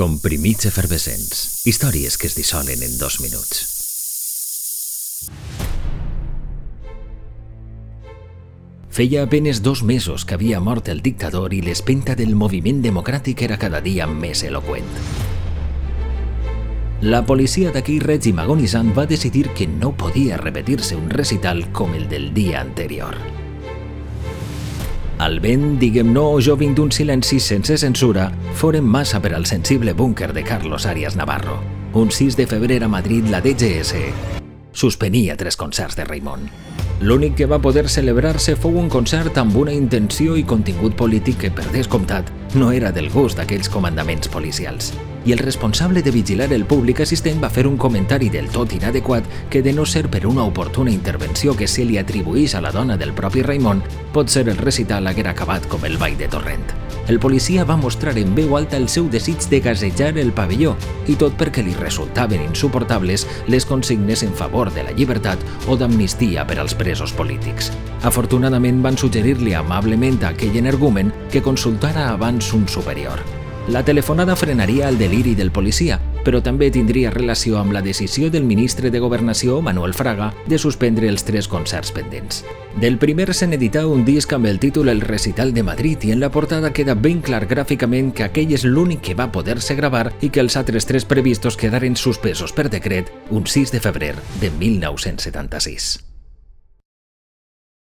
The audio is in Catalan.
Comprimits efervescents. Històries que es dissolen en dos minuts. Feia apenes dos mesos que havia mort el dictador i l'espenta del moviment democràtic era cada dia més eloquent. La policia d'aquell règim agonitzant va decidir que no podia repetir-se un recital com el del dia anterior. Al vent, diguem no, jo vinc d'un silenci sense censura, foren massa per al sensible búnquer de Carlos Arias Navarro. Un 6 de febrer a Madrid, la DGS suspenia tres concerts de Raimon. L'únic que va poder celebrar-se fou un concert amb una intenció i contingut polític que, per descomptat, no era del gust d'aquells comandaments policials. I el responsable de vigilar el públic assistent va fer un comentari del tot inadequat que, de no ser per una oportuna intervenció que se li atribuís a la dona del propi Raimon, potser el recital haguera acabat com el ball de Torrent. El policia va mostrar en veu alta el seu desig de gasejar el pavelló, i tot perquè li resultaven insuportables les consignes en favor de la llibertat o d'amnistia per als presos polítics. Afortunadament van suggerir-li amablement a aquell energumen que consultara abans un superior. La telefonada frenaria el deliri del policia, però també tindria relació amb la decisió del ministre de Governació, Manuel Fraga, de suspendre els tres concerts pendents. Del primer se n'edità un disc amb el títol El recital de Madrid i en la portada queda ben clar gràficament que aquell és l'únic que va poder-se gravar i que els altres tres previstos quedaren suspesos per decret un 6 de febrer de 1976.